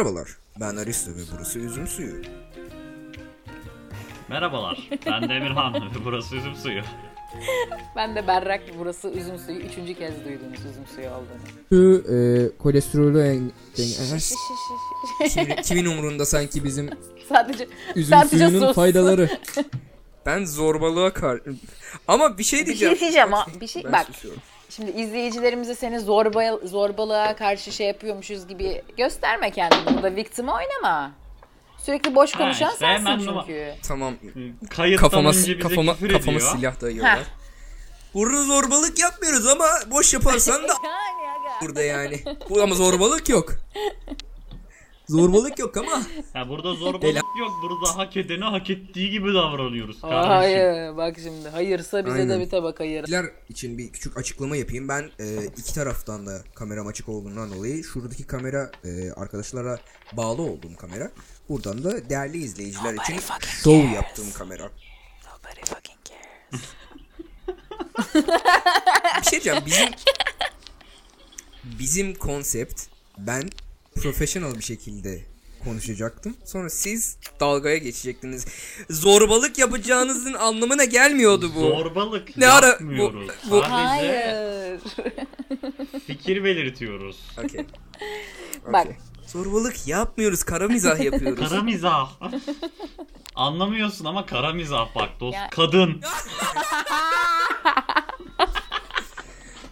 Merhabalar, ben Aristo ve burası Üzüm Suyu. Merhabalar, ben de Emirhan ve burası Üzüm Suyu. Ben de berrak burası üzüm suyu. Üçüncü kez duyduğunuz üzüm suyu olduğunu. Şu e, kolesterolü en... Şimdi kimin umurunda sanki bizim sadece üzüm sadece suyunun sus. faydaları. Ben zorbalığa kar... Ama bir şey Bir diyeceğim. şey diyeceğim ha. Bir şey Ben bak. susuyorum. Şimdi izleyicilerimize seni zorba, zorbalığa karşı şey yapıyormuşuz gibi gösterme kendini. Burada victim oynama. Sürekli boş konuşan işte hemen sensin numara- çünkü. Tamam. Kayıttan Kafama, önce bize kafama, küfür kafama ediyor. silah dayıyorlar. Burada zorbalık yapmıyoruz ama boş yaparsan da Yani aga. burada yani. Bu ama zorbalık yok. Zorbalık yok ama. Ya burada zorbalık yok, burada hak edeni hak ettiği gibi davranıyoruz kardeşim. Hayır bak şimdi. Hayırsa bize Aynen. de bir tabak hayır. Bizler için bir küçük açıklama yapayım. Ben e, iki taraftan da kameram açık olduğundan dolayı şuradaki kamera e, arkadaşlara bağlı olduğum kamera. Buradan da değerli izleyiciler için show yaptığım kamera. Nobody fucking cares. Bir şey diyeceğim. Bizim bizim konsept ben profesyonel bir şekilde konuşacaktım. Sonra siz dalgaya geçecektiniz. Zorbalık yapacağınızın anlamına gelmiyordu bu. Zorbalık Ne ara- yapmıyoruz. bu- bu- Hayır. fikir belirtiyoruz. Okey. Bak. Okey. Zorbalık yapmıyoruz. Kara mizah yapıyoruz. Kara mizah. Anlamıyorsun ama kara mizah bak dost. Ya- Kadın.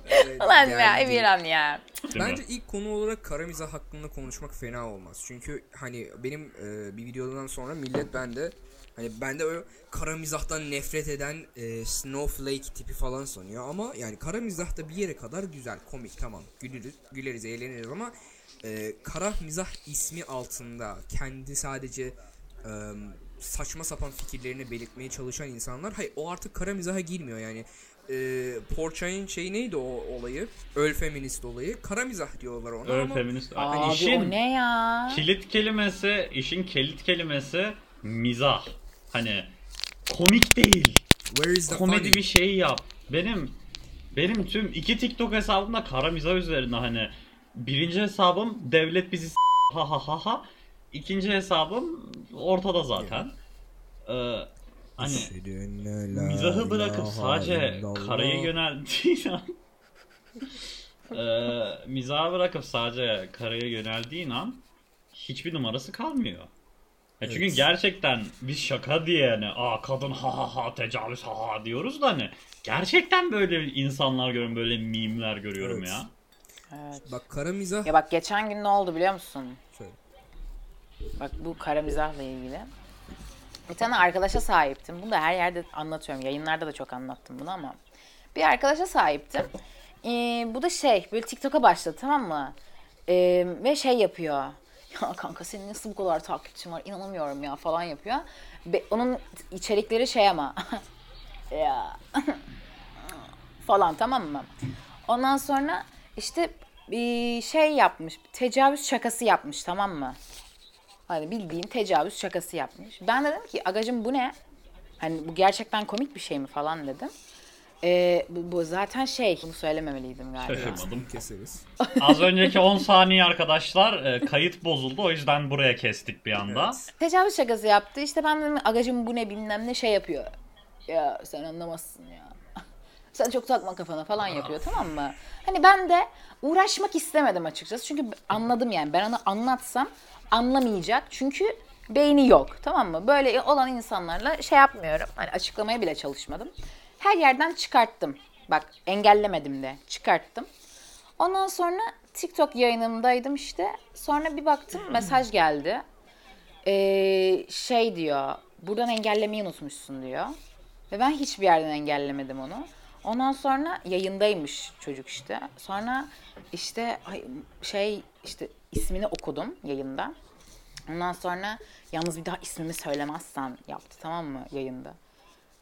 Evet, Ulan yani ya. Emirhan ya. Bence ilk konu olarak kara mizah hakkında konuşmak fena olmaz. Çünkü hani benim e, bir videodan sonra millet bende hani bende öyle kara mizahtan nefret eden e, snowflake tipi falan sanıyor ama yani kara mizah da bir yere kadar güzel, komik tamam. Güleriz, güleriz, eğleniriz ama e, kara mizah ismi altında kendi sadece e, saçma sapan fikirlerini belirtmeye çalışan insanlar hayır o artık kara mizaha girmiyor yani e, Porçay'ın şeyi neydi o olayı? Öl feminist olayı. Kara mizah diyorlar ona Öl ama feminist. Abi işin o ne ya? kilit kelimesi, işin kilit kelimesi mizah. Hani komik değil. where is the komedi funny? bir şey yap. Benim benim tüm iki TikTok hesabımda kara mizah üzerine hani birinci hesabım devlet bizi s- ha ha ha ha. İkinci hesabım ortada zaten. Ee, hani mizahı bırakıp sadece karaya yöneldiğin an ee, mizahı bırakıp sadece karaya yöneldiğin an hiçbir numarası kalmıyor. Ya çünkü Evet. gerçekten biz şaka diye hani aa kadın ha ha ha tecavüz ha ha diyoruz da hani gerçekten böyle insanlar görüyorum böyle mimler görüyorum Evet. ya. Evet. Bak kara mizah Ya bak geçen gün ne oldu biliyor musun? Söyle. Bak bu kara mizahla ilgili. Bir tane arkadaşa sahiptim. Bunu da her yerde anlatıyorum. Yayınlarda da çok anlattım bunu ama. Bir arkadaşa sahiptim. Ee, bu da şey böyle TikTok'a başladı tamam mı? Ee, ve şey yapıyor. Ya kanka senin nasıl bu kadar takipçin var inanamıyorum ya falan yapıyor. Ve onun içerikleri şey ama. ya falan tamam mı? Ondan sonra işte bir şey yapmış. Tecavüz şakası yapmış tamam mı? Hani bildiğin tecavüz şakası yapmış. Ben de dedim ki agacım bu ne? Hani bu gerçekten komik bir şey mi falan dedim. Ee, bu, bu zaten şey bunu söylememeliydim galiba. Şaşırmadım. keseriz. Az önceki 10 saniye arkadaşlar e, kayıt bozuldu o yüzden buraya kestik bir anda. Evet. Tecavüz şakası yaptı. İşte ben dedim agacım bu ne bilmem ne şey yapıyor. Ya sen anlamazsın ya. Sen çok takma kafana falan yapıyor tamam mı? Hani ben de uğraşmak istemedim açıkçası. Çünkü anladım yani. Ben onu anlatsam anlamayacak. Çünkü beyni yok tamam mı? Böyle olan insanlarla şey yapmıyorum. Hani açıklamaya bile çalışmadım. Her yerden çıkarttım. Bak engellemedim de çıkarttım. Ondan sonra TikTok yayınımdaydım işte. Sonra bir baktım mesaj geldi. Ee, şey diyor, buradan engellemeyi unutmuşsun diyor. Ve ben hiçbir yerden engellemedim onu. Ondan sonra yayındaymış çocuk işte. Sonra işte ay, şey işte ismini okudum yayında. Ondan sonra yalnız bir daha ismimi söylemezsen yaptı tamam mı yayında.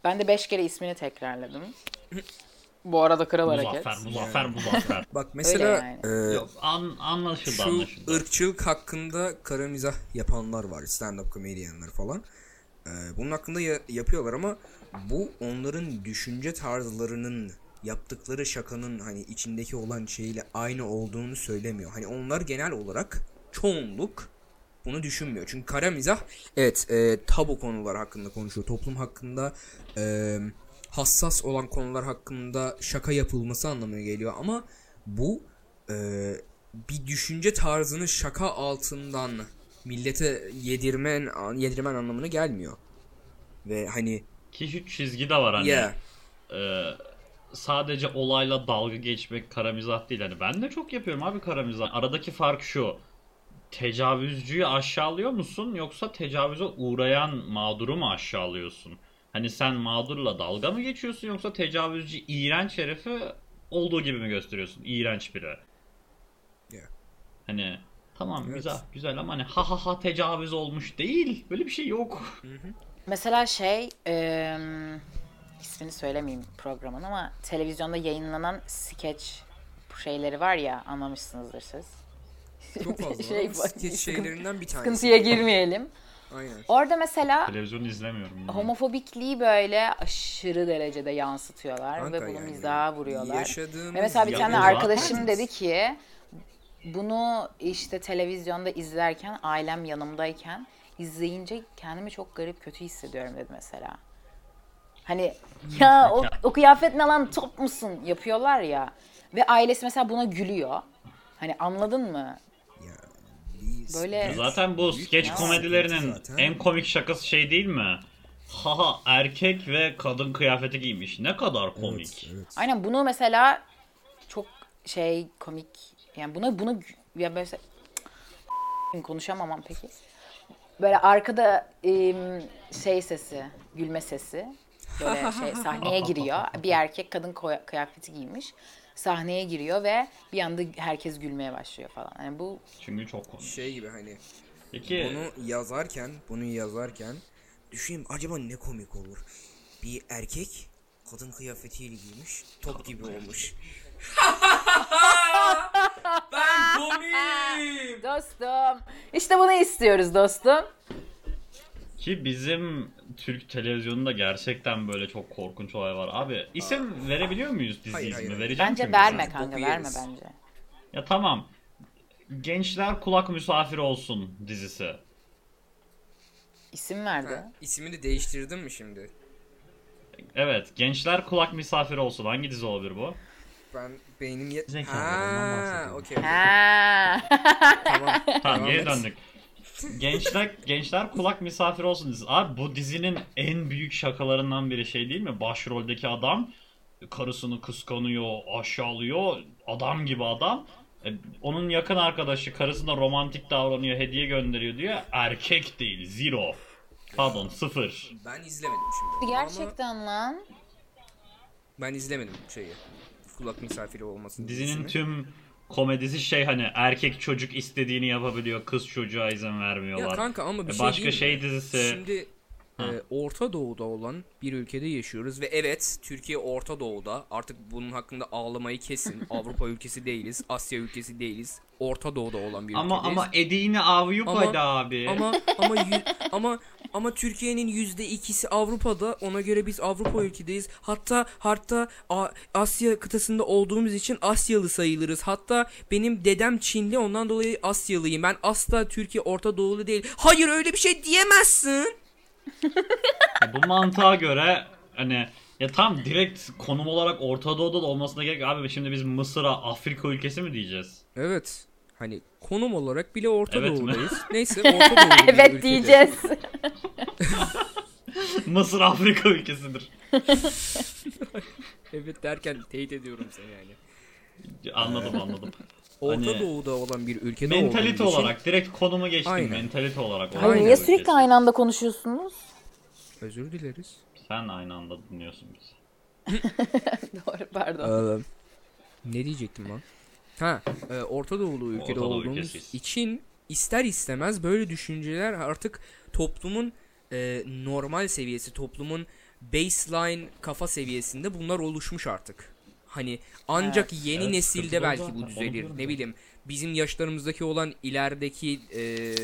Ben de beş kere ismini tekrarladım. Bu arada kral hareket. Muzaffer, muzaffer, muzaffer. Bak mesela yani. e, Yok, an, anlaşıldı şu anlaşıldı. ırkçılık hakkında kara mizah yapanlar var. Stand-up komedyenler falan. E, bunun hakkında ya- yapıyorlar ama bu onların düşünce tarzlarının yaptıkları şakanın hani içindeki olan şeyle aynı olduğunu söylemiyor. Hani onlar genel olarak çoğunluk bunu düşünmüyor. Çünkü kara mizah evet e, tabu konular hakkında konuşuyor. Toplum hakkında e, hassas olan konular hakkında şaka yapılması anlamına geliyor. Ama bu e, bir düşünce tarzını şaka altından millete yedirmen yedirmen anlamına gelmiyor. Ve hani Ki şu çizgi de var hani. yeah, Ee, sadece olayla dalga geçmek kara mizah değil. Hani ben de çok yapıyorum abi kara mizah. Aradaki fark şu. Tecavüzcüyü aşağılıyor musun yoksa tecavüze uğrayan mağduru mu aşağılıyorsun? Hani sen mağdurla dalga mı geçiyorsun yoksa tecavüzcü iğrenç herifi olduğu gibi mi gösteriyorsun? İğrenç biri. Yeah. Hani tamam Evet. güzel güzel ama hani ha ha ha tecavüz olmuş değil. Böyle bir şey yok. Mesela şey, eee, ismini söylemeyeyim programın ama televizyonda yayınlanan skeç şeyleri var ya anlamışsınızdır siz. çok fazla Şey skeç şeylerinden bir tanesi. Sıkıntıya girmeyelim. Aynen. Orada mesela Televizyon izlemiyorum. yani. homofobikliği böyle aşırı derecede yansıtıyorlar Kanka ve bunu yani mizaha vuruyorlar. Yaşadığımız Ve mesela bir tane arkadaşım dedi ki bunu işte televizyonda izlerken ailem yanımdayken izleyince kendimi çok garip kötü hissediyorum dedi mesela. Hani ya o, o kıyafet ne lan top musun yapıyorlar ya. Ve ailesi mesela buna gülüyor. Hani anladın mı? Böyle- Zaten bu skeç komedilerinin zaten. en komik şakası şey değil mi? Haha erkek ve kadın kıyafeti giymiş. Ne kadar komik. Evet, evet. Aynen bunu mesela çok şey komik yani buna bunu ya mesela konuşamamam peki. Böyle arkada şey sesi, gülme sesi. Böyle şey sahneye giriyor. Bir erkek kadın kıyafeti giymiş. Sahneye giriyor ve bir anda herkes gülmeye başlıyor falan. Yani bu Çünkü çok komik. Şey gibi hani Peki bunu yazarken, bunu yazarken düşüneyim acaba ne komik olur? Bir erkek kadın kıyafetiyle giymiş, top gibi olmuş. ben komiyim. dostum. İşte bunu istiyoruz dostum. ki bizim Türk televizyonunda gerçekten böyle çok korkunç olay var. Abi isim verebiliyor muyuz dizi Hayır, ismi? hayır. Vereceğim Bence çünkü verme sana. kanka, boku verme yeriz. bence. Ya tamam. Gençler kulak misafiri olsun dizisi. İsim verdi. Ha, ismini değiştirdin mi şimdi? Evet, Gençler kulak misafiri olsun. Hangi dizi olabilir bu? Ben beynim ye... Zekalarından Ha, bahsediyorum. okey. Ha. Tamam. Tamam Devam geri et. döndük. Gençler gençler kulak misafiri olsun dizisi. Abi bu dizinin en büyük şakalarından biri şey değil mi? Başroldeki adam karısını kıskanıyor, aşağılıyor. Adam gibi adam. E, onun yakın arkadaşı karısına romantik davranıyor, hediye gönderiyor diyor. Erkek değil, zero. Pardon, sıfır. Ben izlemedim şimdi. Ama Gerçekten lan. ben izlemedim şeyi. Kulak misafiri olmasın. Dizinin tüm komedisi şey hani erkek çocuk istediğini yapabiliyor, kız çocuğa izin vermiyorlar. Ya kanka ama bir E, şey Başka şey dizisi. Şimdi e, Orta Doğu'da olan bir ülkede yaşıyoruz ve evet Türkiye Orta Doğu'da artık bunun hakkında ağlamayı kesin. Avrupa ülkesi değiliz, Asya ülkesi değiliz. Orta Doğu'da olan bir Ama ülkedeyiz. ama Edi'ni Avyup Ama- abi. ama ama yü- ama ama Türkiye'nin yüzde ikisi Avrupa'da ona göre biz Avrupa ülkedeyiz. Hatta hatta A- Asya kıtasında olduğumuz için Asyalı sayılırız. Hatta benim dedem Çinli ondan dolayı Asyalıyım. Ben asla Türkiye Orta Doğulu değil. Hayır öyle bir şey diyemezsin. Bu mantığa göre hani ya tam direkt konum olarak Orta Doğu'da da olmasına gerek abi şimdi biz Mısır'a Afrika ülkesi mi diyeceğiz? Evet. Hani konum olarak bile Orta Evet mi? Doğu'dayız. Neyse Orta Doğu'da bir evet ülkede. diyeceğiz. Mısır Afrika ülkesidir. Evet derken teyit ediyorum seni yani. Anladım anladım. Orta Hani- Doğu'da olan bir ülkede mentalite için- olarak direkt konumu geçtim. Aynen. Mentalite olarak. Hayır Aynen. niye Afrika sürekli ülkesi. aynı anda konuşuyorsunuz? Özür dileriz. Sen aynı anda dinliyorsun bizi. Doğru pardon. Ee, ne diyecektim lan? Ha, e, Orta Doğulu ülkede Orta Doğu olduğumuz ülkesiyiz. için ister istemez böyle düşünceler artık toplumun e, normal seviyesi, toplumun baseline kafa seviyesinde bunlar oluşmuş artık. Hani ancak Evet, yeni evet, nesilde belki zaten, bu düzelir. Ne bileyim bizim yaşlarımızdaki olan ilerideki e,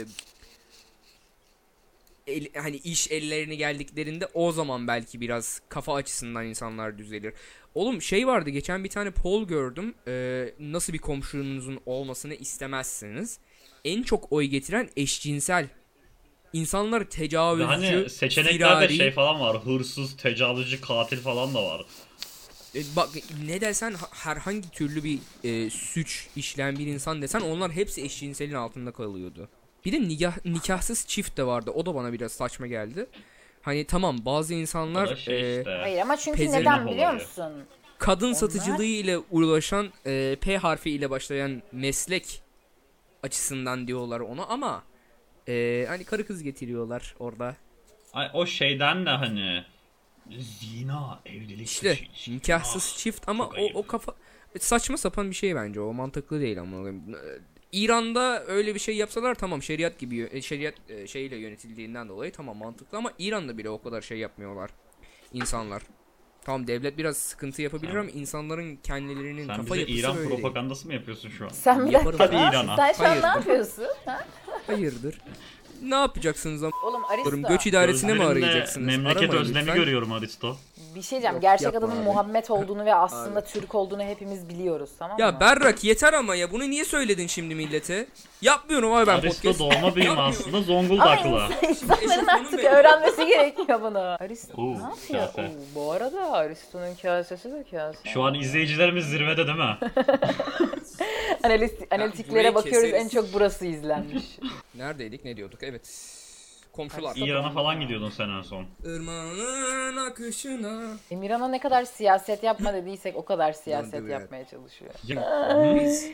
el- hani iş ellerine geldiklerinde o zaman belki biraz kafa açısından insanlar düzelir. Oğlum şey vardı geçen bir tane poll gördüm. Ee, nasıl bir komşunuzun olmasını istemezsiniz. en çok oy getiren eşcinsel. İnsanlar tecavüzcü, hani seçeneklerde firari- şey falan var. Hırsız, tecavüzcü, katil falan da var. E, bak ne desen ha- herhangi türlü bir e, suç işleyen bir insan desen onlar hepsi eşcinselin altında kalıyordu. Bir de nikah, nikahsız çift de vardı. O da bana biraz saçma geldi. Hani tamam bazı insanlar şey e, işte. Hayır ama çünkü Pezevenk neden biliyor olayı. musun? kadın satıcılığı ile uğraşan e, P harfi ile başlayan meslek açısından diyorlar onu ama e, hani karı kız getiriyorlar orada. Ay, o şeyden de hani zina, evlilik İşte suçu, nikahsız zina. çift ama çok o, ayıp. o kafa saçma sapan bir şey bence o mantıklı değil ama Ee, İran'da öyle bir şey yapsalar tamam şeriat gibi e, şeriat e, şeyle yönetildiğinden dolayı tamam mantıklı ama İran'da bile o kadar şey yapmıyorlar insanlar. Tamam devlet biraz sıkıntı yapabilir Sen- ama insanların kendilerinin Sen kafa bize yapısı İran böyle değil. propagandası mı yapıyorsun şu an? Sen bir dakika. Hadi İran'a. Sen şu an ne yapıyorsun? Ha? Hayırdır? Ne yapacaksınız ama? Oğlum Aristo. Göç idaresine mi arayacaksınız? Memleket Aramayın özlemi lütfen. görüyorum Aristo. Bir şey diyeceğim. Yok, Gerçek yapma adının abi. Muhammed olduğunu ve aslında Türk olduğunu hepimiz biliyoruz tamam mı? Ya Berrak yeter ama ya bunu niye söyledin şimdi millete? Yapmıyorum abi ben Aristo podcast. doğma büyüme aslında Ama Zonguldaklı. insan- insanların artık öğrenmesi gerekiyor bunu. Aristo Oo, ne yapıyor? kase. Oo, bu arada Aristo'nun kasesi de kase. Şu an izleyicilerimiz zirvede değil mi? Analist, burayı analitiklere bakıyoruz keseriz. en çok burası izlenmiş. Neredeydik ne diyorduk evet. Komşular. İran'a falan gidiyordun sen en son. Irmağın akışına. Emirhan'a ne kadar siyaset yapma dediysek o kadar siyaset yapmaya çalışıyor. Biz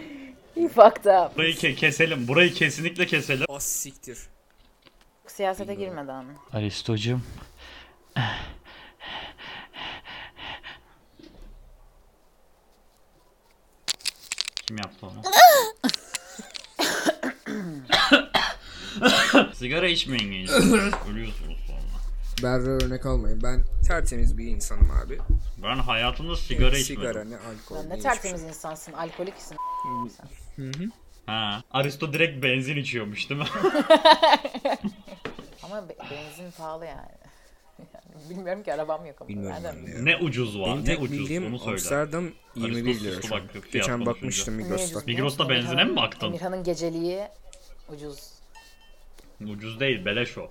He fucked up. Burayı ke- keselim. Burayı kesinlikle keselim. az siktir. Siyasete girmeden. Aristo'cum. Kim yaptı onu? Sigara içmeyin gençler. Ölüyorsunuz sonra. Berra örnek almayın. Ben tertemiz bir insanım abi. Ben hayatımda sigara Ne içmedim. Sigara ne alkol. Ne ne tertemiz insansın, alkoliksin. Ha. Aristo direkt benzin içiyormuş değil mi? Ama be- benzin pahalı yani. yani. Bilmiyorum ki arabam yok ama. Bilmiyorum Nereden ben de bileyim? ya. ne ucuz var, Benim ne tek ucuz bildiğim onu söyle. Amsterdam 21 Aristo lira sustu şu an. bak, fiyat Geçen konuşunca. bakmıştım Ne Migros'ta. ucuz Migros'ta benzine mi baktın? Emirhan'ın geceliği ucuz. Ucuz değil, beleş o.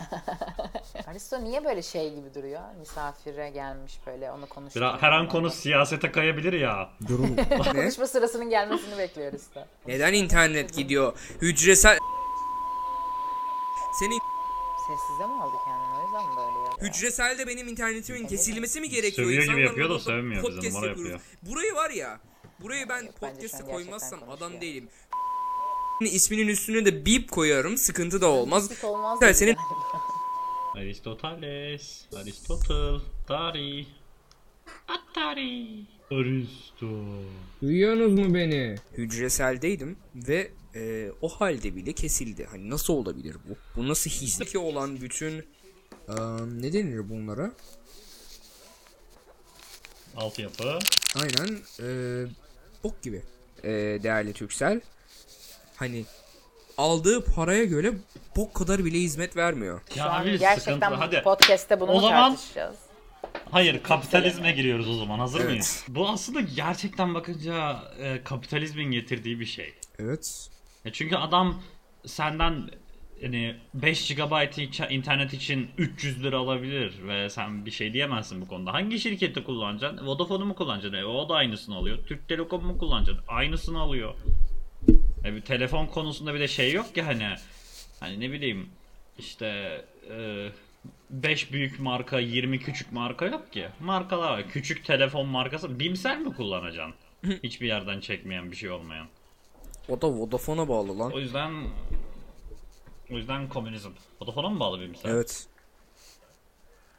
Aristo niye böyle şey gibi duruyor? Misafire gelmiş böyle onu konuşuyor. Biraz, her an konu siyasete kayabilir ya. Durum ne? Konuşma sırasının gelmesini bekliyoruz da. Neden internet gidiyor? Hücresel... Senin Sessize mi aldı kendini o yüzden mi böyle ya? hücreselde benim internetimin kesilmesi mi gerekiyor? Sövüyor gibi İnsanlar yapıyor da burada sövmüyor bize, podcast numara yapıyoruz. yapıyor. Burayı var ya. Burayı ben bence şu an podcast'e gerçekten koymazsam konuşuyor. adam değilim. İsminin üstüne de bip koyarım. Sıkıntı da olmaz. Hiç olmaz. Dedi senin-. Aristoteles, Aristotle, Dari, Atari, Aristo. Duyuyorsunuz mu beni? Hücreseldeydim ve e, o halde bile kesildi. Hani nasıl olabilir bu? Bu nasıl hisseki olan bütün e, ne denir bunlara? Altyapı. Aynen e, bok gibi e, değerli Türksel. Hani aldığı paraya göre bok kadar bile hizmet vermiyor. Şu Ya an abi gerçekten sıkıntı. Hadi. podcast'te bunu O zaman- tartışacağız? Hayır, kapitalizme giriyoruz o zaman. Hazır Evet. mıyız? Bu aslında gerçekten bakınca e, kapitalizmin getirdiği bir şey. Evet. Ya çünkü adam senden yani 5 GB internet için 300 lira alabilir ve sen bir şey diyemezsin bu konuda. Hangi şirketi kullanacaksın? Vodafone'u mu kullanacaksın? E, o da aynısını alıyor. Türk Telekom'u mu kullanacaksın? Aynısını alıyor. E, bir telefon konusunda bir de şey yok ki hani hani ne bileyim işte 5 büyük marka 20 küçük marka yok ki. Markalar var. Küçük telefon markası Bimsel mi kullanacaksın? Hiçbir yerden çekmeyen bir şey olmayan. O da Vodafone'a bağlı lan. O yüzden o yüzden komünizm. Vodafone'a mı bağlı Bimsel? Evet.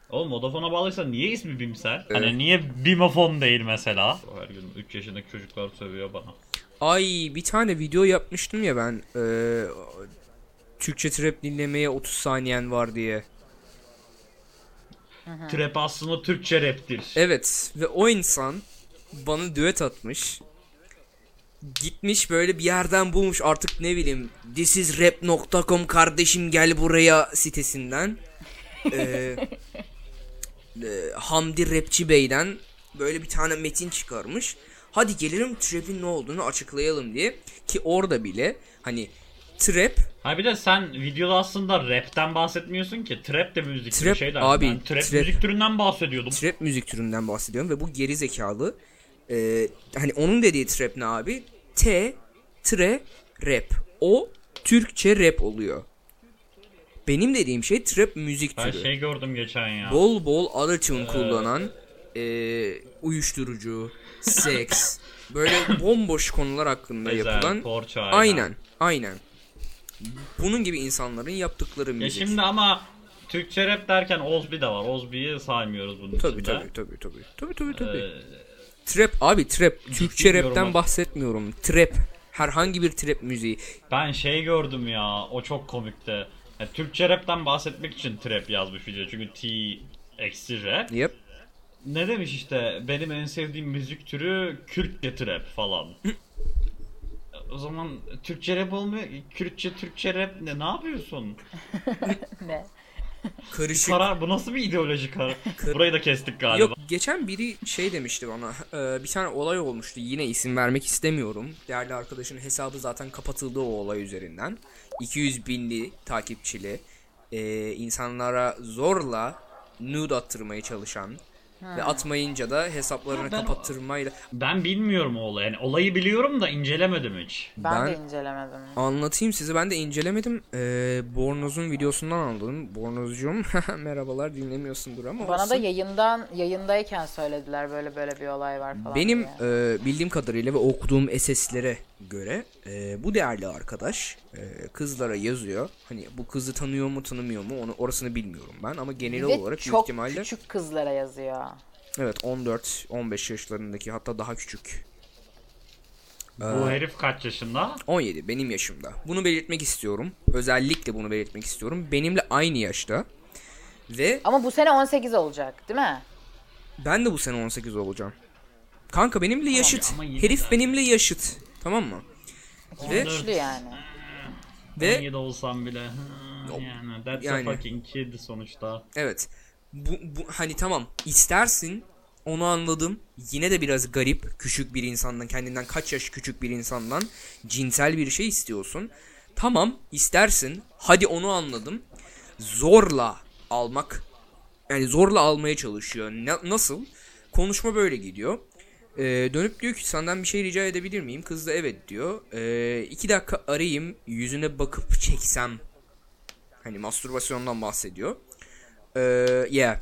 Oğlum Vodafone'a bağlıysa niye ismi Bimsel? Evet. Hani niye Bimofon değil mesela? Her gün 3 yaşındaki çocuklar sövüyor bana. Ay bir tane video yapmıştım ya ben. e, Türkçe trap dinlemeye 30 saniyen var diye. Trap aslında Türkçe raptir. Evet ve o insan bana düet atmış. Gitmiş böyle bir yerden bulmuş artık ne bileyim this is rap.com kardeşim gel buraya sitesinden. Ee, e, Hamdi Rapçi Bey'den böyle bir tane metin çıkarmış. Hadi gelelim trap'in ne olduğunu açıklayalım diye. Ki orada bile hani trap, Ha bir de sen videoda aslında rapten bahsetmiyorsun ki. Trap de müzik türü Trap, şey dersin. abi, Ben trap, trap. müzik türünden bahsediyordum. trap müzik türünden bahsediyorum ve bu geri zekalı. Ee, hani onun dediği trap ne abi? T, tre, rap. O Türkçe rap oluyor. Benim dediğim şey trap müzik Ben türü. şey gördüm geçen ya. Bol bol autotune kullanan e, uyuşturucu, seks, böyle bomboş konular hakkında Ezel, yapılan Porça, aynen, aynen. Bunun gibi insanların yaptıkları Ya müzik. şimdi ama Türkçe rap derken Ozbi de var. Ozbi'yi saymıyoruz bunun Tabii içinde. tabii tabii tabii. Tabii tabii tabii. Ee, Trap abi trap. Türkçe bilmiyorum rapten bahsetmiyorum. Trap. Herhangi bir trap müziği. ben şey gördüm ya. O çok komikti. Ya, Türkçe rapten bahsetmek için trap yazmış video. Çünkü T eksi rap. Yep. Ne demiş işte benim en sevdiğim müzik türü Kürtçe trap falan. o zaman Türkçe rap olmuyor. Kürtçe Türkçe rap ne? Ne yapıyorsun? Ne? Karışık. Karar bu nasıl bir ideoloji karar? Burayı da kestik galiba. Yok geçen biri şey demişti bana e, bir tane olay olmuştu yine isim vermek istemiyorum değerli arkadaşın hesabı zaten kapatıldı o olay üzerinden 200 binli takipçili e, insanlara zorla nude attırmaya çalışan ve atmayınca da hesaplarını ben kapattırmayla Ben bilmiyorum o olayı. Yani olayı biliyorum da incelemedim hiç. Ben, Ben- de incelemedim. Anlatayım size ben de incelemedim. Ee, Bornoz'un videosundan aldım. Bornozcuğum merhabalar dinlemiyorsundur ama Bana da olsun. yayından yayındayken söylediler böyle böyle bir olay var falan. Benim diye. e, bildiğim kadarıyla ve okuduğum SS'lere göre e, bu değerli arkadaş e, kızlara yazıyor. Hani bu kızı tanıyor mu tanımıyor mu onu orasını bilmiyorum ben ama genel Ve olarak büyük çok ihtimalle küçük kızlara yazıyor. Evet 14 15 yaşlarındaki hatta daha küçük. Bu herif kaç yaşında? 17 benim yaşımda. Bunu belirtmek istiyorum. Özellikle bunu belirtmek istiyorum. Benimle aynı yaşta. Ve Ama bu sene 18 olacak değil mi? Ben de bu sene 18 olacağım. Kanka benimle yaşıt. ama yine Herif de- benimle yaşıt. Tamam mı? Ve Güçlü yani. ve 17 olsam bile. Yani that's Yani. a fucking kid sonuçta. evet. Bu, bu hani tamam istersin onu anladım. Yine de biraz garip küçük bir insandan kendinden kaç yaş küçük bir insandan cinsel bir şey istiyorsun. Tamam istersin. Hadi onu anladım. Zorla almak yani zorla almaya çalışıyor. Na- nasıl? Konuşma böyle gidiyor. Ee, dönüp diyor ki senden bir şey rica edebilir miyim? Kız da evet diyor. Ee, iki dakika arayayım yüzüne bakıp çeksem. Hani mastürbasyondan bahsediyor. Ee, yeah.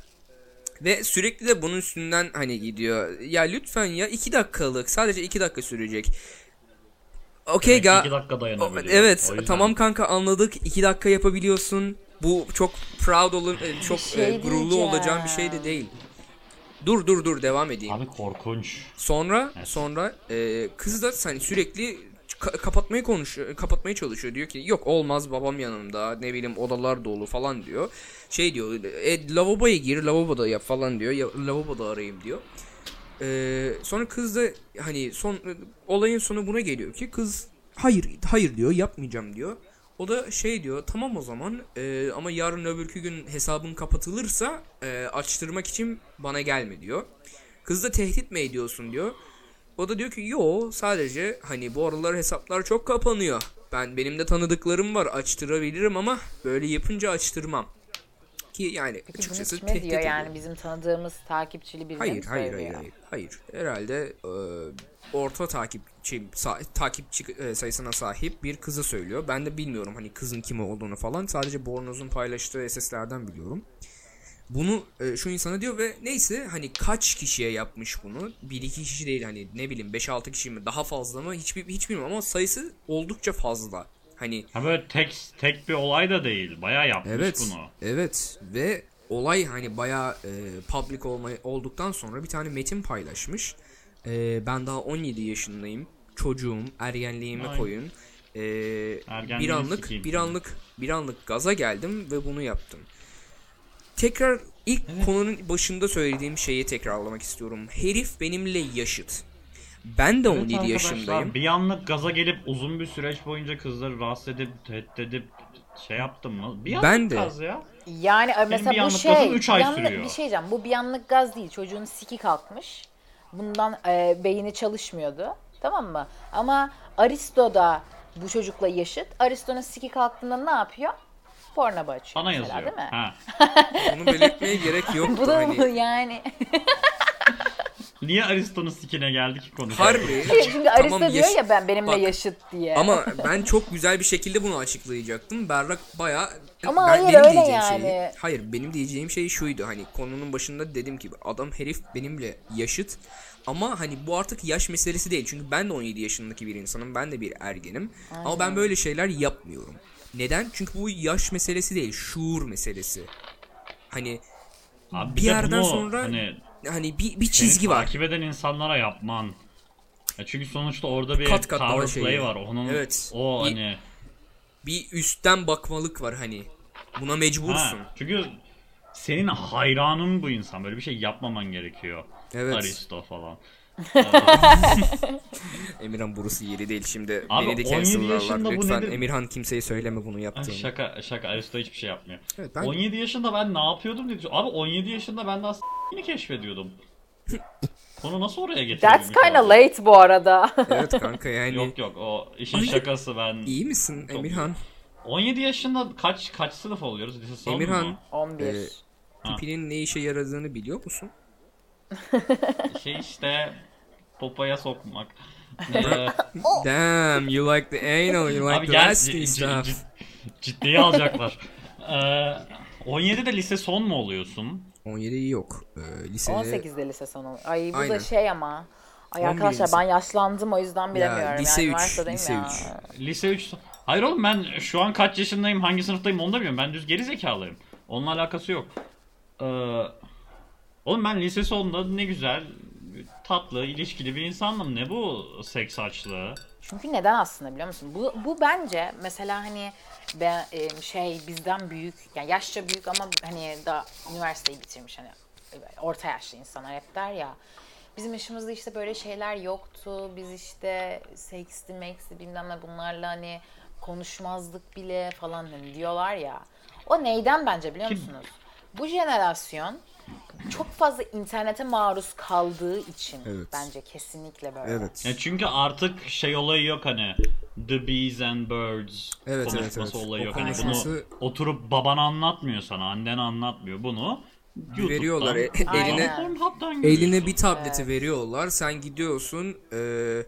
Ve sürekli de bunun üstünden hani gidiyor. Ya lütfen ya iki dakikalık sadece iki dakika sürecek. Okey ga. iki dakika O- dayanabiliyor. Evet yüzden- tamam kanka anladık. 2 dakika yapabiliyorsun. Bu çok proud olun e, çok şey e, gururlu olacağım bir şey de değil. Dur dur dur devam edeyim. Abi korkunç. Sonra Evet. sonra e, kız da hani sürekli ka- kapatmayı konuşuyor, kapatmaya çalışıyor. Diyor ki yok olmaz babam yanımda ne bileyim odalar dolu falan diyor. Şey diyor e, lavaboya gir lavaboda yap falan diyor. Ya, lavaboda arayayım diyor. E, sonra kız da hani son olayın sonu buna geliyor ki kız hayır hayır diyor yapmayacağım diyor. O da şey diyor tamam o zaman e, ama yarın öbürkü gün hesabın kapatılırsa e, açtırmak için bana gelme diyor. Kız da tehdit mi ediyorsun diyor. O da diyor ki yo sadece hani bu aralar hesaplar çok kapanıyor. Ben benim de tanıdıklarım var açtırabilirim ama böyle yapınca açtırmam. Ki yani Peki bunu açıkçası kime tehdit diyor ediyor. yani bizim tanıdığımız takipçili birine Hayır mi hayır hayır söylüyor? hayır hayır. Herhalde e, orta takipçi sa- takipçi e, sayısına sahip bir kızı söylüyor. Ben de bilmiyorum hani kızın kim olduğunu falan. Sadece Bornoz'un paylaştığı SS'lerden biliyorum. Bunu e, şu insana diyor ve neyse hani kaç kişiye yapmış bunu? Bir iki kişi değil hani ne bileyim 5-6 kişi mi daha fazla mı hiç, hiç bilmiyorum ama sayısı oldukça fazla. Hani Ha böyle tek tek bir olay da değil. Bayağı yapmış Evet. bunu. Evet ve olay hani bayağı e, public olma, olduktan sonra bir tane metin paylaşmış. E, ben daha 17 yaşındayım. Çocuğum, ergenliğime Ay. koyun. E, bir anlık bir anlık bir anlık gaza geldim ve bunu yaptım. Tekrar ilk konunun başında söylediğim şeyi tekrarlamak istiyorum. Herif benimle yaşıt. Ben de Evet 17 arkadaşlar, yaşındayım. Bir anlık gaza gelip uzun bir süreç boyunca kızları rahatsız edip tehdit edip şey yaptım mı? Bir anlık Ben de. gaz ya. Yani e, mesela bir bu anlık şey gazım üç ay bir anlık- sürüyor. bir şey diyeceğim. Bu bir anlık gaz değil. Çocuğun siki kalkmış. Bundan e, beyni çalışmıyordu. Tamam mı? Ama Aristo'da bu çocukla yaşıt. Aristo'nun siki kalktığında ne yapıyor? Pornaba açıyor Bana mesela yazıyor. değil mi? Ha. Bunu belirtmeye gerek yoktu Bu da hani. yani. Niye Aristo'nun sikine geldi ki konu? Harbi. Şimdi Aristo Tamam, diyor yaş- ya ben benimle Bak, yaşıt diye. Ama ben çok güzel bir şekilde bunu açıklayacaktım. Berrak baya Ama ben, hayır, benim öyle diyeceğim yani. Şeyi, hayır benim diyeceğim şey şuydu hani konunun başında dedim ki adam herif benimle yaşıt ama hani bu artık yaş meselesi değil. Çünkü ben de 17 yaşındaki bir insanım. Ben de bir ergenim. Ama ben böyle şeyler yapmıyorum. Neden? Çünkü bu yaş meselesi değil, şuur meselesi. Hani Abi bir de yerden bunu sonra hani hani bir, bir çizgi var. takip eden insanlara yapman. Ya çünkü sonuçta orada bir Kat katlama power şeyi. play var. Onun Evet. o Bir- hani Bir üstten bakmalık var hani. Buna mecbursun. ha, çünkü senin hayranın bu insan. Böyle bir şey yapmaman gerekiyor. Evet. Aristo falan. Emirhan burası yeri değil şimdi. Abi, beni de 17 yaşında bu Lütfen nedir? Emirhan kimseye söyleme bunu yaptığını. şaka şaka Aristo hiçbir şey yapmıyor. Evet, ben- 17 yaşında ben ne yapıyordum diye düşünüyorum. Abi 17 yaşında ben daha s***ini keşfediyordum. Konu nasıl oraya getirilmiş? That's kinda late bu arada. Evet kanka yani. Yok yok o işin Ay, şakası ben. İyi misin Çok Emirhan? 17 yaşında kaç kaç sınıf oluyoruz? Lise son Emirhan. mu? 11. Ee, Tipinin ne işe yaradığını biliyor musun? Şey işte popaya sokmak. Ee, Damn, you like the anal, you like abi the gel c- stuff. ciddiye alacaklar. Ee, 17'de lise son mu oluyorsun? 17 yok. Ee, lisede 18'de lise sonu. Ay bu Aynen. da şey ama. Ay 11 arkadaşlar lise. ben yaşlandım o yüzden bilemiyorum. lise yani üç, üniversitedeyim lise ya. üç. Lise 3 son- Hayır oğlum ben şu an kaç yaşındayım, hangi sınıftayım onu da bilmiyorum. Ben düz geri zekalıyım. Onunla alakası yok. Ee, oğlum ben lise sonunda ne güzel, tatlı, ilişkili bir insandım. Ne bu seks açlığı? Çünkü neden aslında biliyor musun? Bu, bu bence mesela hani ben e, şey bizden büyük yani yaşça büyük ama hani daha üniversiteyi bitirmiş hani e, orta yaşlı insanlar hep der ya. Bizim yaşımızda işte böyle şeyler yoktu. Biz işte seksli meksli bilmem ne bunlarla hani konuşmazdık bile falan hani diyorlar ya. O neyden bence biliyor Kim? musunuz? Bu jenerasyon çok fazla internete maruz kaldığı için Evet. bence kesinlikle böyle. Evet. Ya çünkü artık şey olayı yok hani The Bees and Birds Evet, evet, konuşması evet. olayı O yok. Hani konuşması- bunu oturup baban anlatmıyor sana, annen anlatmıyor. Bunu YouTube'dan, Veriyorlar, e- eline Pornhub'dan eline bir tableti veriyorlar. Sen gidiyorsun eee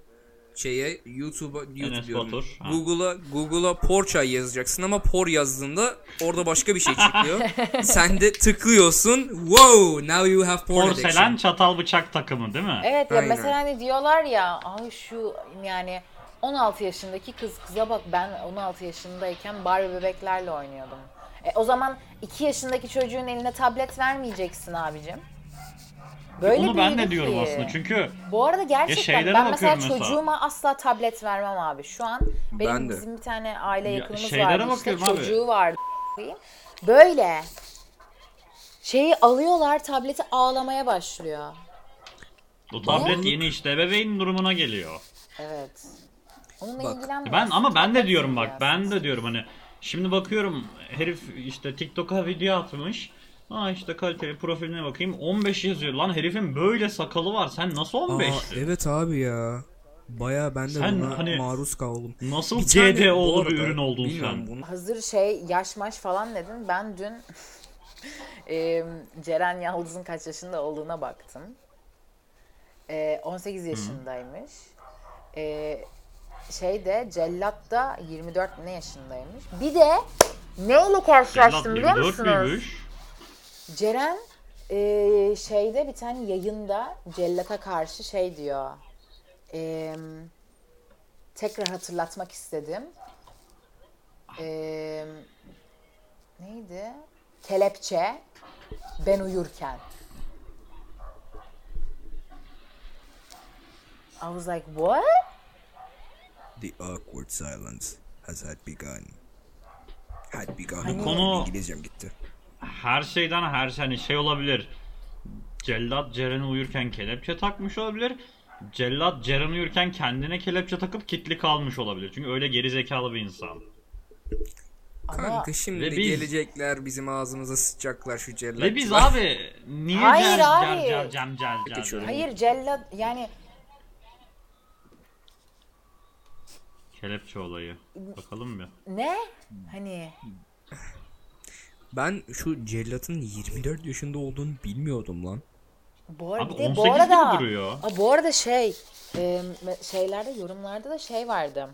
şeye YouTube'a YouTube. Google'a Google'a porçay yazacaksın ama por yazdığında orada başka bir şey çıkıyor. Sen de tıklıyorsun. Wow, now you have porn Porselen addiction. çatal bıçak takımı değil mi? Evet ya Aynen. mesela hani diyorlar ya ay şu yani 16 yaşındaki kız kıza bak ben 16 yaşındayken Barbie bebeklerle oynuyordum. E, o zaman 2 yaşındaki çocuğun eline tablet vermeyeceksin abicim. Böyle Onu ben de diyorum ki. aslında çünkü Bu arada gerçekten ben mesela mesela. çocuğuma asla tablet vermem abi. Şu an benim Ben de. bizim bir tane aile Ya yakınımız şeylere vardı işte bakıyorum abi. çocuğu vardı. Böyle şeyi alıyorlar tableti ağlamaya başlıyor. bu tablet yeni işte ebeveyn durumuna geliyor. Evet. Onunla Bak, ilgilenmiyor. Ben ama ben de diyorum bak ben de diyorum hani şimdi bakıyorum herif işte TikTok'a video atmış. Aa işte kaliteli profiline bakayım 15 yazıyor. Lan herifin böyle sakalı var. Sen nasıl Aa, 15? evet abi ya. Baya ben de Sen buna hani maruz kaldım. Nasıl GDO'lu bir ürün oldun sen? bunu- Hazır şey yaş maş falan dedin. Ben dün e, Ceren Yaldız'ın kaç yaşında olduğuna baktım. E, 18 yaşındaymış. E, şeyde Cellat da 24 ne yaşındaymış. Bir de neyle karşılaştım biliyor 24 musunuz? müymüş? Ceren e, şeyde bir tane yayında Cellat'a karşı şey diyor. E, tekrar hatırlatmak istedim. E, neydi? Kelepçe ben uyurken. I was like what? The awkward silence has had begun. Had begun. Hani- Konu- İngilizcem gitti. Her şeyden her şey hani şey olabilir. Cellat Ceren'e uyurken kelepçe takmış olabilir. Cellat Ceren uyurken kendine kelepçe takıp kitli kalmış olabilir. Çünkü öyle geri zekalı bir insan. Ama Kanka şimdi Ve biz- gelecekler bizim ağzımıza sıçacaklar şu cellat. Ve biz abi niye Hayır cel, abi. Cel, cel, cel, cel, Geçiyorum. cel? hayır cellat yani Kelepçe olayı. Bakalım bir. Ne? Hani Ben şu cellatın 24 yaşında olduğunu bilmiyordum lan. bu arada, Abi bir de 18 bu arada gibi duruyor. Aa, bu arada şey e, şeylerde yorumlarda da şey vardı.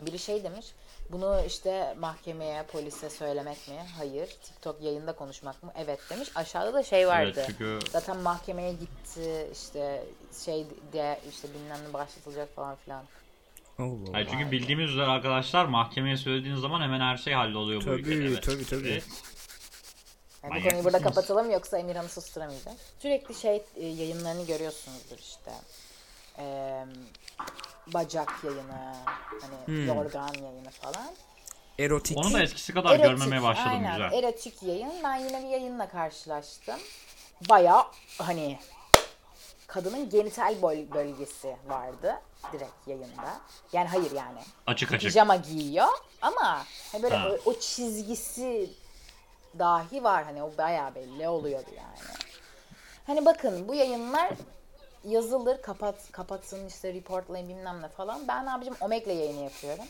Biri şey demiş. Bunu işte mahkemeye, polise söylemek mi? Hayır. TikTok yayında konuşmak mı? Evet demiş. Aşağıda da şey vardı. Evet çünkü Zaten mahkemeye gitti işte şey de işte bilmem ne başlatılacak falan filan. Allah Allah. Hayır çünkü bildiğimiz üzere arkadaşlar mahkemeye söylediğiniz zaman hemen her şey halloluyor bu Tabii, ülkede. tabii, tabii. Evet. Yani bu konuyu burada kapatalım yoksa Emirhan'ı susturamayacak. Sürekli şey e, yayınlarını görüyorsunuzdur işte. Eee, bacak yayını, hani Hmm. yorgan yayını falan. Erotik. Onu da eskisi kadar görmemeye başladım aynen, güzel. erotik yayın. Ben yine bir yayınla karşılaştım. Baya hani kadının genital böl- bölgesi vardı direkt yayında. Yani hayır yani. Açık açık. Pijama giyiyor ama hani böyle Ha. o, o çizgisi dahi var hani o bayağı belli oluyordu yani. Hani bakın bu yayınlar yazılır kapat kapatsın işte reportlayın bilmem ne falan. Ben abicim Omeg'le yayını yapıyorum.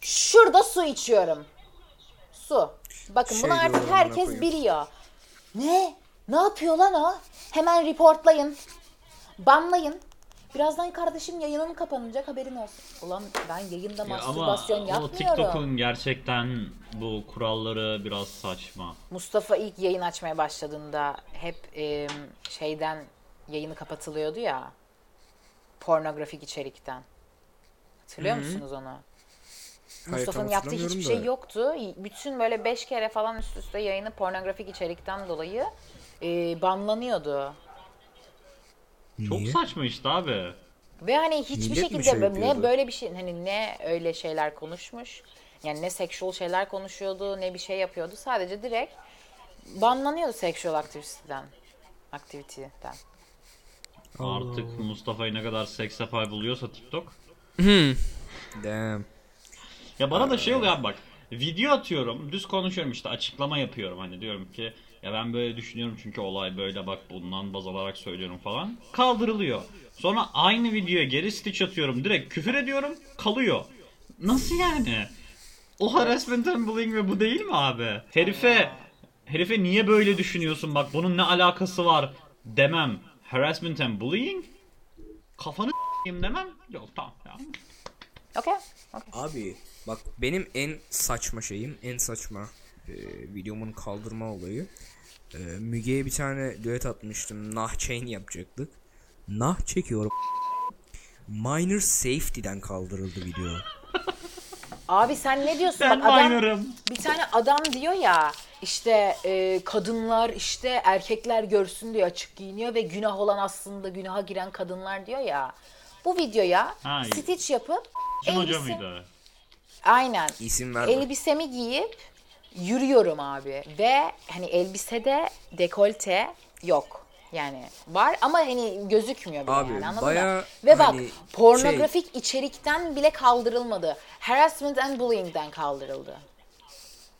Şurada su içiyorum. Su. Bakın Şey bunu artık herkes koyayım. biliyor. Ne? Ne yapıyor lan o? Hemen reportlayın. Banlayın. Birazdan kardeşim yayının kapanacak haberin olsun. Ulan ben yayında Ya ama mastürbasyon yapmıyorum. TikTok'un gerçekten bu kuralları biraz saçma. Mustafa ilk yayın açmaya başladığında hep e, şeyden yayını kapatılıyordu ya. Pornografik içerikten. Hatırlıyor musunuz onu? Mustafa'nın yaptığı hiçbir şey da. yoktu. Bütün böyle beş kere falan üst üste yayını pornografik içerikten dolayı e, banlanıyordu. Çok Niye? saçma işte abi. Ve hani hiçbir Millet mi şekilde şey böyle- yapıyordu? ne böyle bir şey hani ne öyle şeyler konuşmuş. Yani ne sexual şeyler konuşuyordu ne bir şey yapıyordu. Sadece direkt banlanıyordu sexual aktiviteden. Aktiviteden. Artık Mustafa'yı ne kadar seks yapay buluyorsa TikTok. Damn. Ya bana da şey oluyor abi bak. Video atıyorum, düz konuşuyorum işte açıklama yapıyorum hani diyorum ki ya ben böyle düşünüyorum çünkü olay böyle bak bundan baz alarak söylüyorum falan. Kaldırılıyor. Sonra aynı videoya geri stitch atıyorum direkt küfür ediyorum kalıyor. Nasıl yani? O harassment and bullying ve bu değil mi abi? Herife herife niye böyle düşünüyorsun bak bunun ne alakası var demem. Harassment and bullying? Kafanı s**eyim demem. Yok tamam ya. Okey. okey. Abi bak benim en saçma şeyim, en saçma e, videomun kaldırma olayı. E, Müge'ye bir tane düet atmıştım. Nah chain yapacaktık. Nah çekiyorum. Minor safety'den kaldırıldı video. Abi sen ne diyorsun? Ben Bak adam, minor'ım. bir tane adam diyor ya işte e, kadınlar işte erkekler görsün diye açık giyiniyor ve günah olan aslında günaha giren kadınlar diyor ya. Bu videoya Ha, stitch yapıp Kim hoca elbise- mıydı? Aynen. İsim verme. Elbisemi giyip yürüyorum abi ve hani elbisede dekolte yok. Yani var ama hani gözükmüyor bile Abi, yani anladın bayağı mı? Ve bak hani şey- pornografik içerikten bile kaldırılmadı. Harassment and bullying'den kaldırıldı.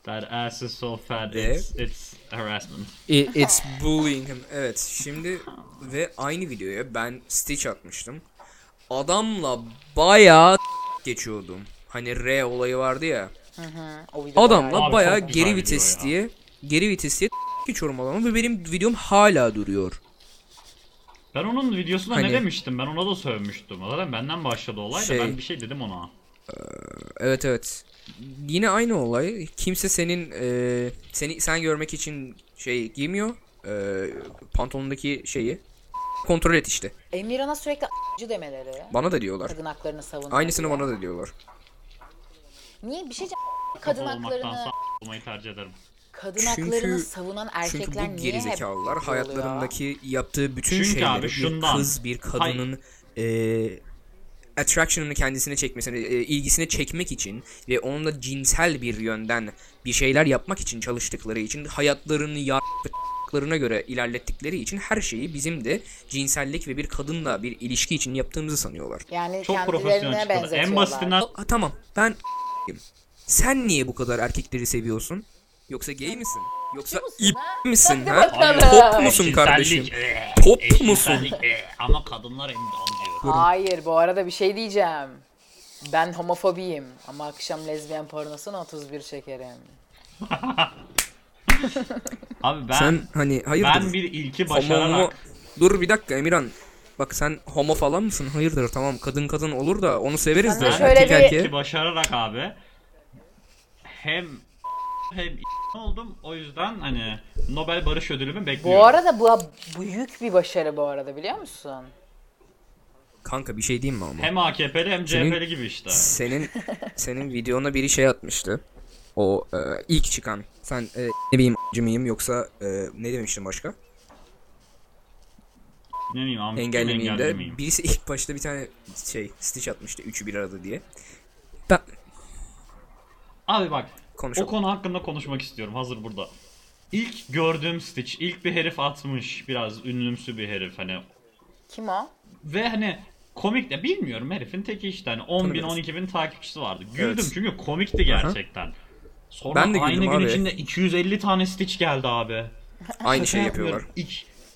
That ass is so fat Ve- it's, it's harassment. I- It's bullying him. Evet şimdi ve aynı videoya ben stitch atmıştım. Adamla bayağı geçiyordum. Hani R olayı vardı ya. O video Adamla bayağı- Abi bayağı çok güzel geri video vites ya. diye geri vites diye geçiyorum adamı ve benim videom hala duruyor. Ben onun videosunda Hani- ne demiştim? Ben ona da sövmüştüm. Zaten benden başladı olay Şey- da ben bir şey dedim ona. Evet evet. Yine aynı olay. Kimse senin e, seni sen görmek için şey giymiyor. E, pantolonundaki şeyi kontrol et işte. Emirhan'a sürekli a**cı demeleri. Bana da diyorlar. Kadın haklarını savunuyor. Aynısını diye. bana da diyorlar. Niye bir şey kadın Kapalı haklarını olmaktansa olmayı tercih ederim. kadın Çünkü- haklarını savunan Çünkü erkekler bu niye hep gerizekalılar oluyor? hayatlarındaki yaptığı bütün Çünkü şeyleri abi bir şundan. kız bir kadının e, attraction'ını kendisine çekmesini, e, ilgisini çekmek için ve onunla cinsel bir yönden bir şeyler yapmak için çalıştıkları için hayatlarını yaptıklarına göre ilerlettikleri için her şeyi bizim de cinsellik ve bir kadınla bir ilişki için yaptığımızı sanıyorlar. Yani Çok profesyonel kendilerine çıkıyorlar. benzetiyorlar. En basitinden Ha, tamam ben sen niye bu kadar erkekleri seviyorsun? Yoksa gay misin? Yoksa ip misin ha? bakalım. Top musun kardeşim? eh, Top musun? eh, Ama kadınlar emin diyor. Hayır bu arada bir şey diyeceğim. Ben homofobiyim ama akşam lezbiyen pornosunu 31 çekerim. Abi ben sen hani hayırdır? ben bir ilki Homo, homo- başararak Dur bir dakika Emirhan. Bak sen homo falan mısın? Hayırdır tamam kadın kadın olur da onu severiz de de şöyle erkek bir- erkeğe. başararak abi hem hem oldum o yüzden hani Nobel Barış Ödülümü bekliyorum. Bu arada bu büyük bir başarı bu arada biliyor musun? Kanka bir şey diyeyim mi ama? Hem AKP'li hem Senin- CHP'li gibi işte. Senin senin videona biri şey atmıştı. O e, ilk çıkan. Sen e, ne bileyim a**cı mıyım yoksa e, ne demiştin başka? Miyim engelli de. miyim? Birisi ilk başta bir tane şey stitch atmıştı. Üçü bir arada diye. Ben Abi bak konuşalım. o konu hakkında konuşmak istiyorum hazır burada. İlk gördüğüm Stitch, ilk bir herif atmış biraz ünlümsü bir herif hani Kim o? ve hani komik de bilmiyorum herifin teki işte hani 10 bin Tanımıyoruz. 12 bin takipçisi vardı. Güldüm Evet. çünkü komikti gerçekten. Sonra Ben de aynı gün abi. içinde 250 tane Stitch geldi abi. Aynı şey yapıyorlar. yapmıyorum.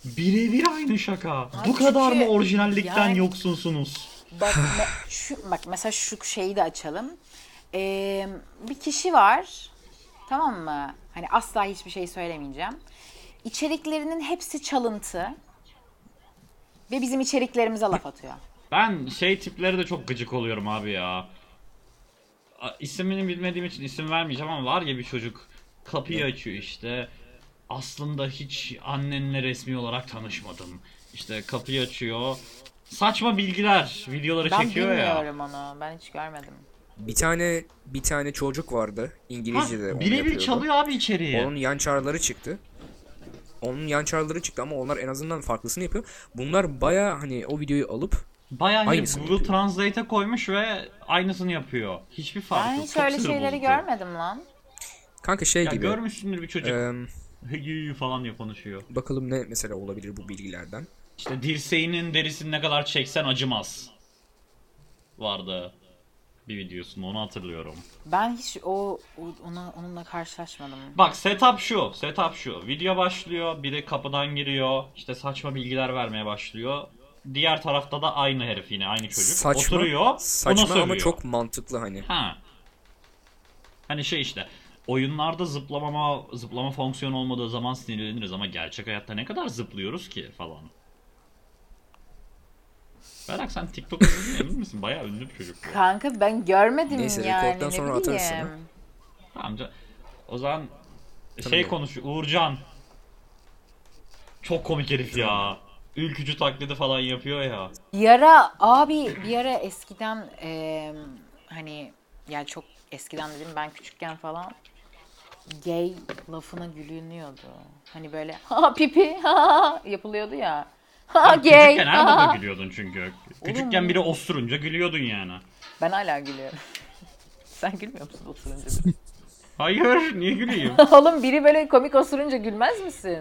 Birebir aynı şaka. Bu kadar çünkü mı orijinallikten yani- yoksunsunuz? Bak, me- şu, bak mesela şu şeyi de açalım. Ee, bir kişi var. Tamam mı? Hani asla hiçbir şey söylemeyeceğim. İçeriklerinin hepsi çalıntı. Ve bizim içeriklerimize laf atıyor. Ben şey tipleri de çok gıcık oluyorum abi ya. A- İsmini bilmediğim için isim vermeyeceğim ama var ya bir çocuk kapıyı açıyor işte. Aslında hiç annenle resmi olarak tanışmadım. İşte kapıyı açıyor. Saçma bilgiler, videoları Ben çekiyor ya. bilmiyorum onu. Ben hiç görmedim. Bir tane bir tane çocuk vardı. Ha, İngilizce'de onu birebir yapıyordu. çalıyor abi içeriği. Onun yan çağrıları çıktı. Onun yan çağrıları çıktı ama onlar en azından farklısını yapıyor. Bunlar baya hani o videoyu alıp Bayağı Aynısını Google yapıyor. Translate'e koymuş ve aynısını yapıyor. Hiçbir farkı Ben yok. hiç Çok öyle sinir şeyleri bozucu. görmedim lan. kanka şey Ya gibi. görmüşsündür bir çocuk. em, Hıgı falan diye konuşuyor. bakalım ne mesela olabilir bu bilgilerden. İşte dirseğinin derisini ne kadar çeksen acımaz. Vardı bir videosunda onu hatırlıyorum. Ben hiç o, ona onunla karşılaşmadım. Bak setup şu, setup şu. Video başlıyor, biri kapıdan giriyor, işte saçma bilgiler vermeye başlıyor. Diğer tarafta da aynı herif yine, aynı çocuk. Saçma, Oturuyor, ona saçma ama çok mantıklı hani. Ha. Hani şey işte, oyunlarda zıplamama, zıplama fonksiyonu olmadığı zaman sinirleniriz ama gerçek hayatta ne kadar zıplıyoruz ki falan. Berak sen TikTok izledin emin misin? Bayağı ünlü bir çocuk bu. Kanka ben görmedim Neyse, yani. rekorttan ne sonra atarız bileyim. sana. Tamam ca- O zaman şey Tanımıyorum. konuşuyor. Uğurcan. Çok komik herif ya. Ülkücü taklidi falan yapıyor ya. Bir ara abi bir ara eskiden eee, hani yani çok eskiden dedim ben küçükken falan gay lafına gülünüyordu. Hani böyle ha pipi ha yapılıyordu ya. Ha gay. Küçükken her ha. baba gülüyordun çünkü. Küçükken biri osurunca gülüyordun yani. Ben hala gülüyorum. Sen gülmüyor musun osurunca? Hayır niye güleyim? Oğlum biri böyle komik osurunca gülmez misin?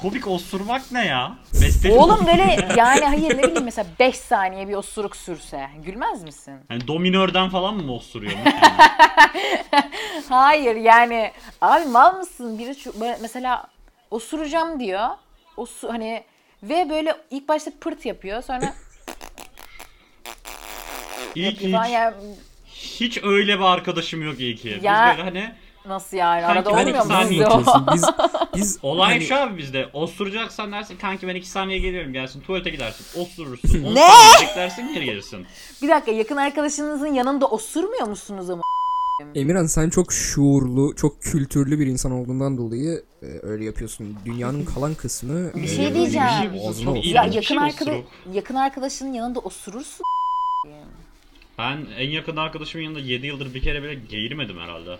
Komik osurmak ne ya? Besteli Oğlum böyle yani hayır ne bileyim mesela 5 saniye bir osuruk sürse gülmez misin? Hani dominörden falan mı osuruyor? Hayır yani abi mal mısın? Biri şu, mesela osuracağım diyor. Osu, hani ve böyle ilk başta pırt yapıyor sonra falan hiç, yani hiç öyle bir arkadaşım yok iyi ki. Biz Ya- böyle hani nasıl yani Kanki arada ben olmuyor iki mu saniye sizde o? Biz biz olay hani- şu abi bizde. Osuracaksan dersin kanki ben iki saniye geliyorum gelsin. Tuvalete gidersin. Osurursun. on Ne? saniye Beklersin geri gelirsin. Bir dakika yakın arkadaşınızın yanında osurmuyor musunuz ama? Emirhan sen çok şuurlu, çok kültürlü bir insan olduğundan dolayı e, öyle yapıyorsun. Dünyanın kalan kısmı Bir e, şey diyeceğim. bir şey ağzına Çok olsun. Ya yakın şey osuruk. yakın arkadaşının yanında osurursun. Ben en yakın arkadaşımın yanında 7 yıldır bir kere bile geğirmedim herhalde.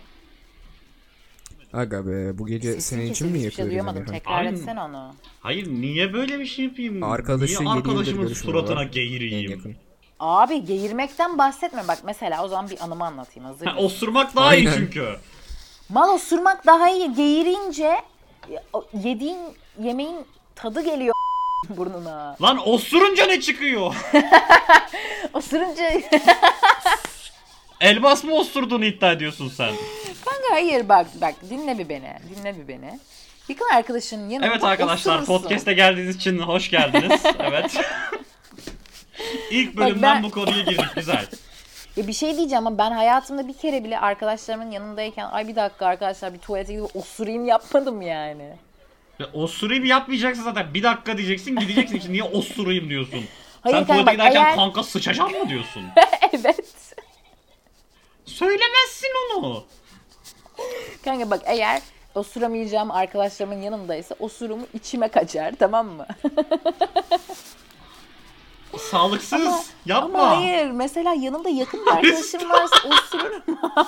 Aga be bu gece Sesin senin için mi hiçbir şey duyamadım. Tekrar Aynen. etsene onu. Hayır niye böyle bir şey yapayım? Arkadaşı niye yedi yıldır arkadaşımın suratına En geğireyim? yakın. Abi geğirmekten bahsetme bak mesela o zaman bir anımı anlatayım hazır Ha, mısın? osurmak daha iyi Aynen. çünkü. Mal osurmak daha iyi. Geğirince o yediğin yemeğin tadı geliyor burnuna. Lan osurunca ne çıkıyor? Osurunca Elmas mı osurduğunu iddia ediyorsun sen? Kanka hayır bak bak dinle bir beni. Dinle bir beni. Yakın arkadaşının yanında Evet arkadaşlar osurursun. podcast'e geldiğiniz için hoş geldiniz. Evet. İlk bölümden ben- bu konuya girdik güzel. Ya bir şey diyeceğim ama ben hayatımda bir kere bile arkadaşlarımın yanındayken ay bir dakika arkadaşlar bir tuvalete gidip osurayım yapmadım yani. Ya osurayım yapmayacaksın zaten. Bir dakika diyeceksin gideceksin. Şimdi niye osurayım diyorsun? Hayır Sen kanka tuvalete bak, giderken eğer- kanka sıçacağım mı diyorsun? evet. Söylemezsin onu. Kanka bak eğer osuramayacağım arkadaşlarımın yanındaysa osurumu içime kaçar tamam mı? Sağlıksız. Yapma. Ama hayır mesela yanımda yakın bir arkadaşım varsa osururum.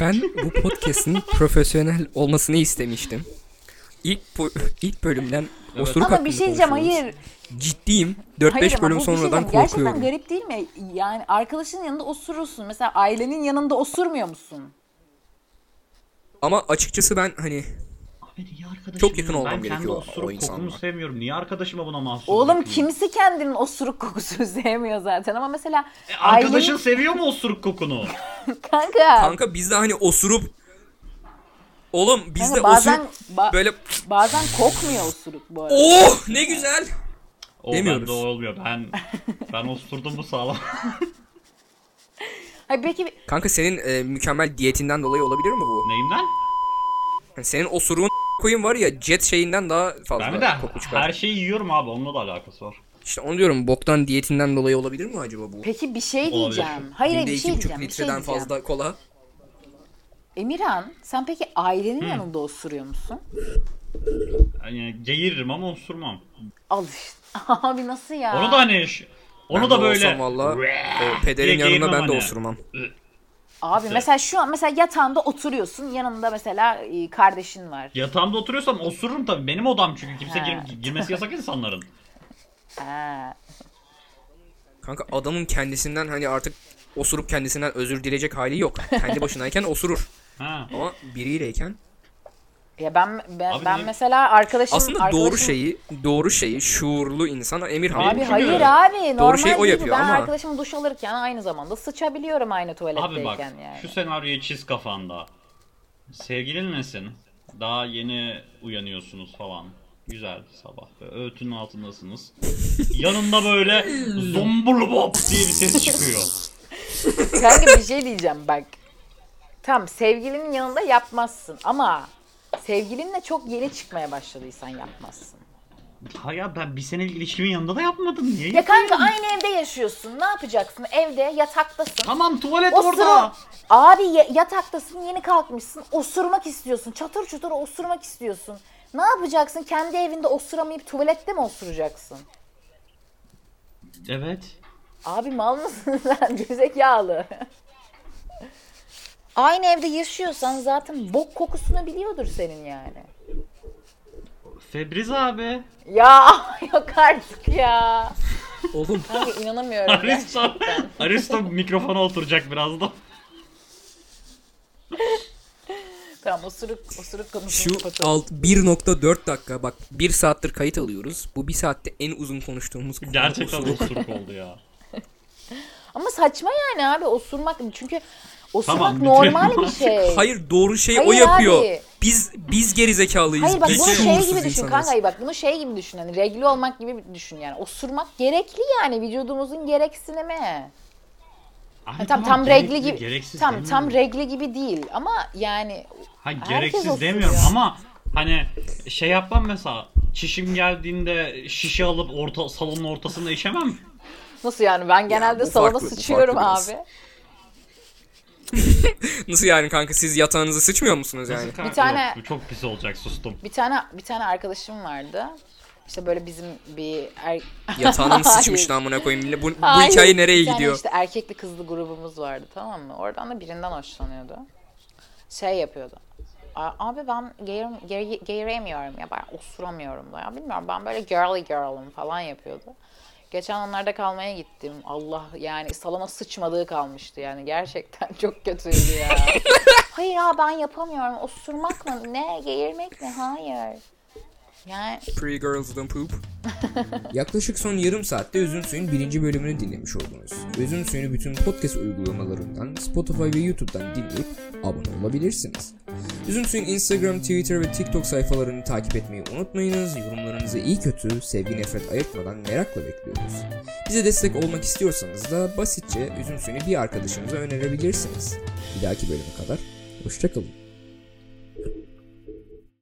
Ben bu podcast'in profesyonel olmasını istemiştim. İlk po- ilk bölümden osuruk Ama bir şey diyeceğim konuşuyoruz. hayır. Ciddiyim. Hayır 4-5 ama bölüm şey sonradan. Gerçekten korkuyorum. garip değil mi? Yani arkadaşın yanında osurursun. Mesela ailenin yanında osurmuyor musun? Ama açıkçası ben hani Abi Çok yakın ya? olmam ben gerekiyor kendi o osuruk kokumu insanla. sevmiyorum. Niye arkadaşıma buna mahsus Oğlum bırakayım? kimisi kendinin osuruk kokusunu sevmiyor zaten ama mesela E, arkadaşın ailenin- seviyor mu osuruk kokunu? kanka, kanka bizde hani osurup Oğlum bizde kanka bazen osurup ba- böyle bazen kokmuyor osuruk bu arada. oh ne güzel. O Demiyoruz. bende olmuyor. Ben ben osurdum bu sağlam. Hayır peki Kanka senin e, mükemmel diyetinden dolayı olabilir mi bu? Neyimden? Senin osuruğun koyun var ya jet şeyinden daha fazla Ben de koku çıkar. her şeyi yiyorum abi. Onunla da alakası var. İşte onu diyorum boktan diyetinden dolayı olabilir mi acaba bu? peki bir şey Olabilir. diyeceğim. Hayır hayır Günde bir şey 2,5 diyeceğim. Bir şey litreden diyeceğim. fazla kola. Emirhan sen peki ailenin yanında osuruyor musun? Yani geğiririm ama osurmam. Al işte. Abi nasıl ya? Onu da hani onu Ben da böyle olsam valla o pederin yanında ben de hani. osurmam. Abi İşte. mesela şu an mesela yatağında oturuyorsun. Yanında mesela e, kardeşin var. Yatağımda oturuyorsam osururum tabii. Benim odam çünkü kimse Ha. gir- girmesi yasak insanların. Ha. Kanka adamın kendisinden hani artık osurup kendisinden özür dileyecek hali yok. Kendi başınayken osurur. Ha. Ama biriyleyken Ya ben ben, Abi ben mesela arkadaşım aslında arkadaşım, doğru şeyi doğru şeyi şuurlu insan Emirhan. Abi hayır çünkü- abi normal Doğru şeyi o değil yapıyor ben ama- arkadaşım duş alırken aynı zamanda sıçabiliyorum aynı tuvaletteyken Abi bak yani. şu senaryoyu çiz kafanda. Sevgilinlesin. Daha yeni uyanıyorsunuz falan. Güzel sabah. Böyle Öğütünün altındasınız. Yanında böyle zombulu bop diye bir ses çıkıyor. Kanka bir şey diyeceğim bak. Tamam sevgilinin yanında yapmazsın ama sevgilinle çok yeni çıkmaya başladıysan yapmazsın. Ha ya ben bir senelik ilişkimin yanında da yapmadım. Niye Ya kanka aynı evde yaşıyorsun. Ne yapacaksın? Evde yataktasın. Tamam tuvalet orada. Abi ya- yataktasın yeni kalkmışsın. Osurmak istiyorsun. Çatır çutur osurmak istiyorsun. Ne yapacaksın? Kendi evinde osuramayıp tuvalette mi osuracaksın? Evet. Abi mal mısın sen? Gerizekalı. Aynı evde yaşıyorsan zaten bok kokusunu biliyordur senin yani. Febriz abi. Ya yok artık ya. Oğlum Kanka inanamıyorum Aristo, gerçekten. Aristo mikrofona oturacak birazdan. Tamam osuruk, osuruk konusunu şu kapatalım. alt 1.4 dakika bak 1 saattir kayıt alıyoruz. Bu 1 saatte en uzun konuştuğumuz konu Gerçekten osuruk. osuruk oldu ya. Ama saçma yani abi osurmak çünkü osurmak Tamam, normal bir şey. Hayır doğru şey o Hayır yapıyor. abi. Biz biz geri zekalıyız. Hayır bak biz bunu şey gibi düşün insanız. kanka hayır bak bunu şey gibi düşün hani regli olmak gibi düşün yani osurmak gerekli yani vücudumuzun gereksinimi. Abi Ha, tam tam regli gibi gereksiz tam demiyorum. tam regli gibi değil ama yani Ha gereksiz osuruyor. demiyorum ama hani şey yapmam mesela çişim geldiğinde şişe alıp orta salonun ortasında işemem. nasıl yani ben genelde bu salona farklı, bu sıçıyorum farklı abi. Nasıl yani kanka siz yatağınızı sıçmıyor musunuz yani? Kanka, Bir tane- yok, bu çok pis olacak sustum. Bir tane bir tane arkadaşım vardı. İşte böyle bizim bir er... Yatağına mı sıçmış lan amına koyayım? Bu, bu Hayır, hikaye nereye bir tane gidiyor? işte erkekli kızlı grubumuz vardı tamam mı? Oradan da birinden hoşlanıyordu. Şey yapıyordu. "A- Abi ben geğir, geğir, geğiremiyorum ya ben osuramıyorum da ya bilmiyorum ben böyle girly girl'ım falan yapıyordu. Geçen onlarda kalmaya gittim. Allah yani salona sıçmadığı kalmıştı yani gerçekten çok kötüydü ya. Hayır ya ben yapamıyorum. Osurmak mı? Ne? Geğirmek mi? Hayır. Yani Pretty girls don't poop. Yaklaşık son yarım saatte Üzüm Suyu'nun birinci bölümünü dinlemiş oldunuz. Üzüm Suyu'nu bütün podcast uygulamalarından, Spotify ve YouTube'dan dinleyip abone olabilirsiniz. Üzüm Suyu'nun Instagram, Twitter ve TikTok sayfalarını takip etmeyi unutmayınız. Yorumlarınızı iyi kötü, sevgi nefret ayırtmadan merakla bekliyoruz. Bize destek olmak istiyorsanız da basitçe Üzüm Suyu'nu bir arkadaşınıza önerebilirsiniz. Bir dahaki bölüme kadar hoşçakalın.